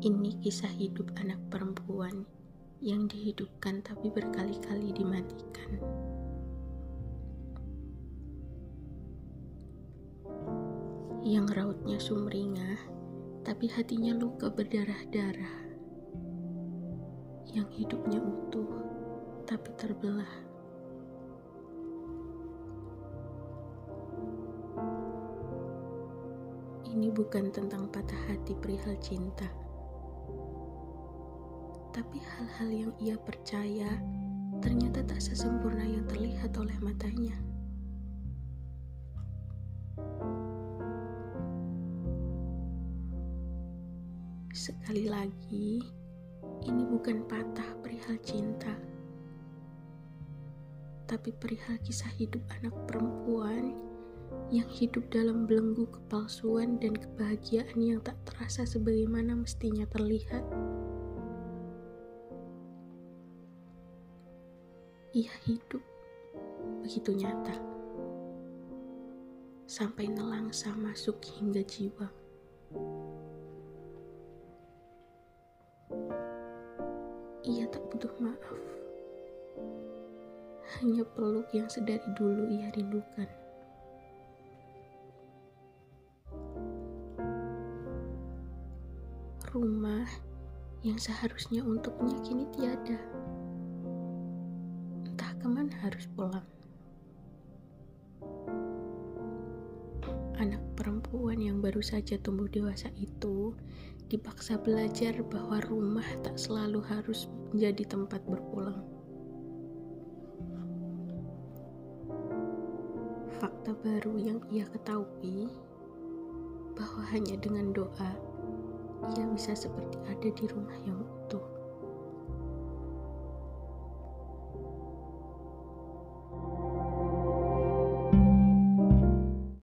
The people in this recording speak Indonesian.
Ini kisah hidup anak perempuan yang dihidupkan tapi berkali-kali dimatikan. Yang rautnya sumringah, tapi hatinya luka berdarah-darah. Yang hidupnya utuh, tapi terbelah. Ini bukan tentang patah hati perihal cinta tapi hal-hal yang ia percaya ternyata tak sesempurna yang terlihat oleh matanya. Sekali lagi, ini bukan patah perihal cinta, tapi perihal kisah hidup anak perempuan yang hidup dalam belenggu kepalsuan dan kebahagiaan yang tak terasa sebagaimana mestinya terlihat. Ia hidup begitu nyata sampai nelangsa masuk hingga jiwa. Ia tak butuh maaf, hanya peluk yang sedari dulu ia rindukan. Rumah yang seharusnya untuknya kini tiada ke mana harus pulang? Anak perempuan yang baru saja tumbuh dewasa itu dipaksa belajar bahwa rumah tak selalu harus menjadi tempat berpulang. Fakta baru yang ia ketahui bahwa hanya dengan doa ia bisa seperti ada di rumah yang utuh.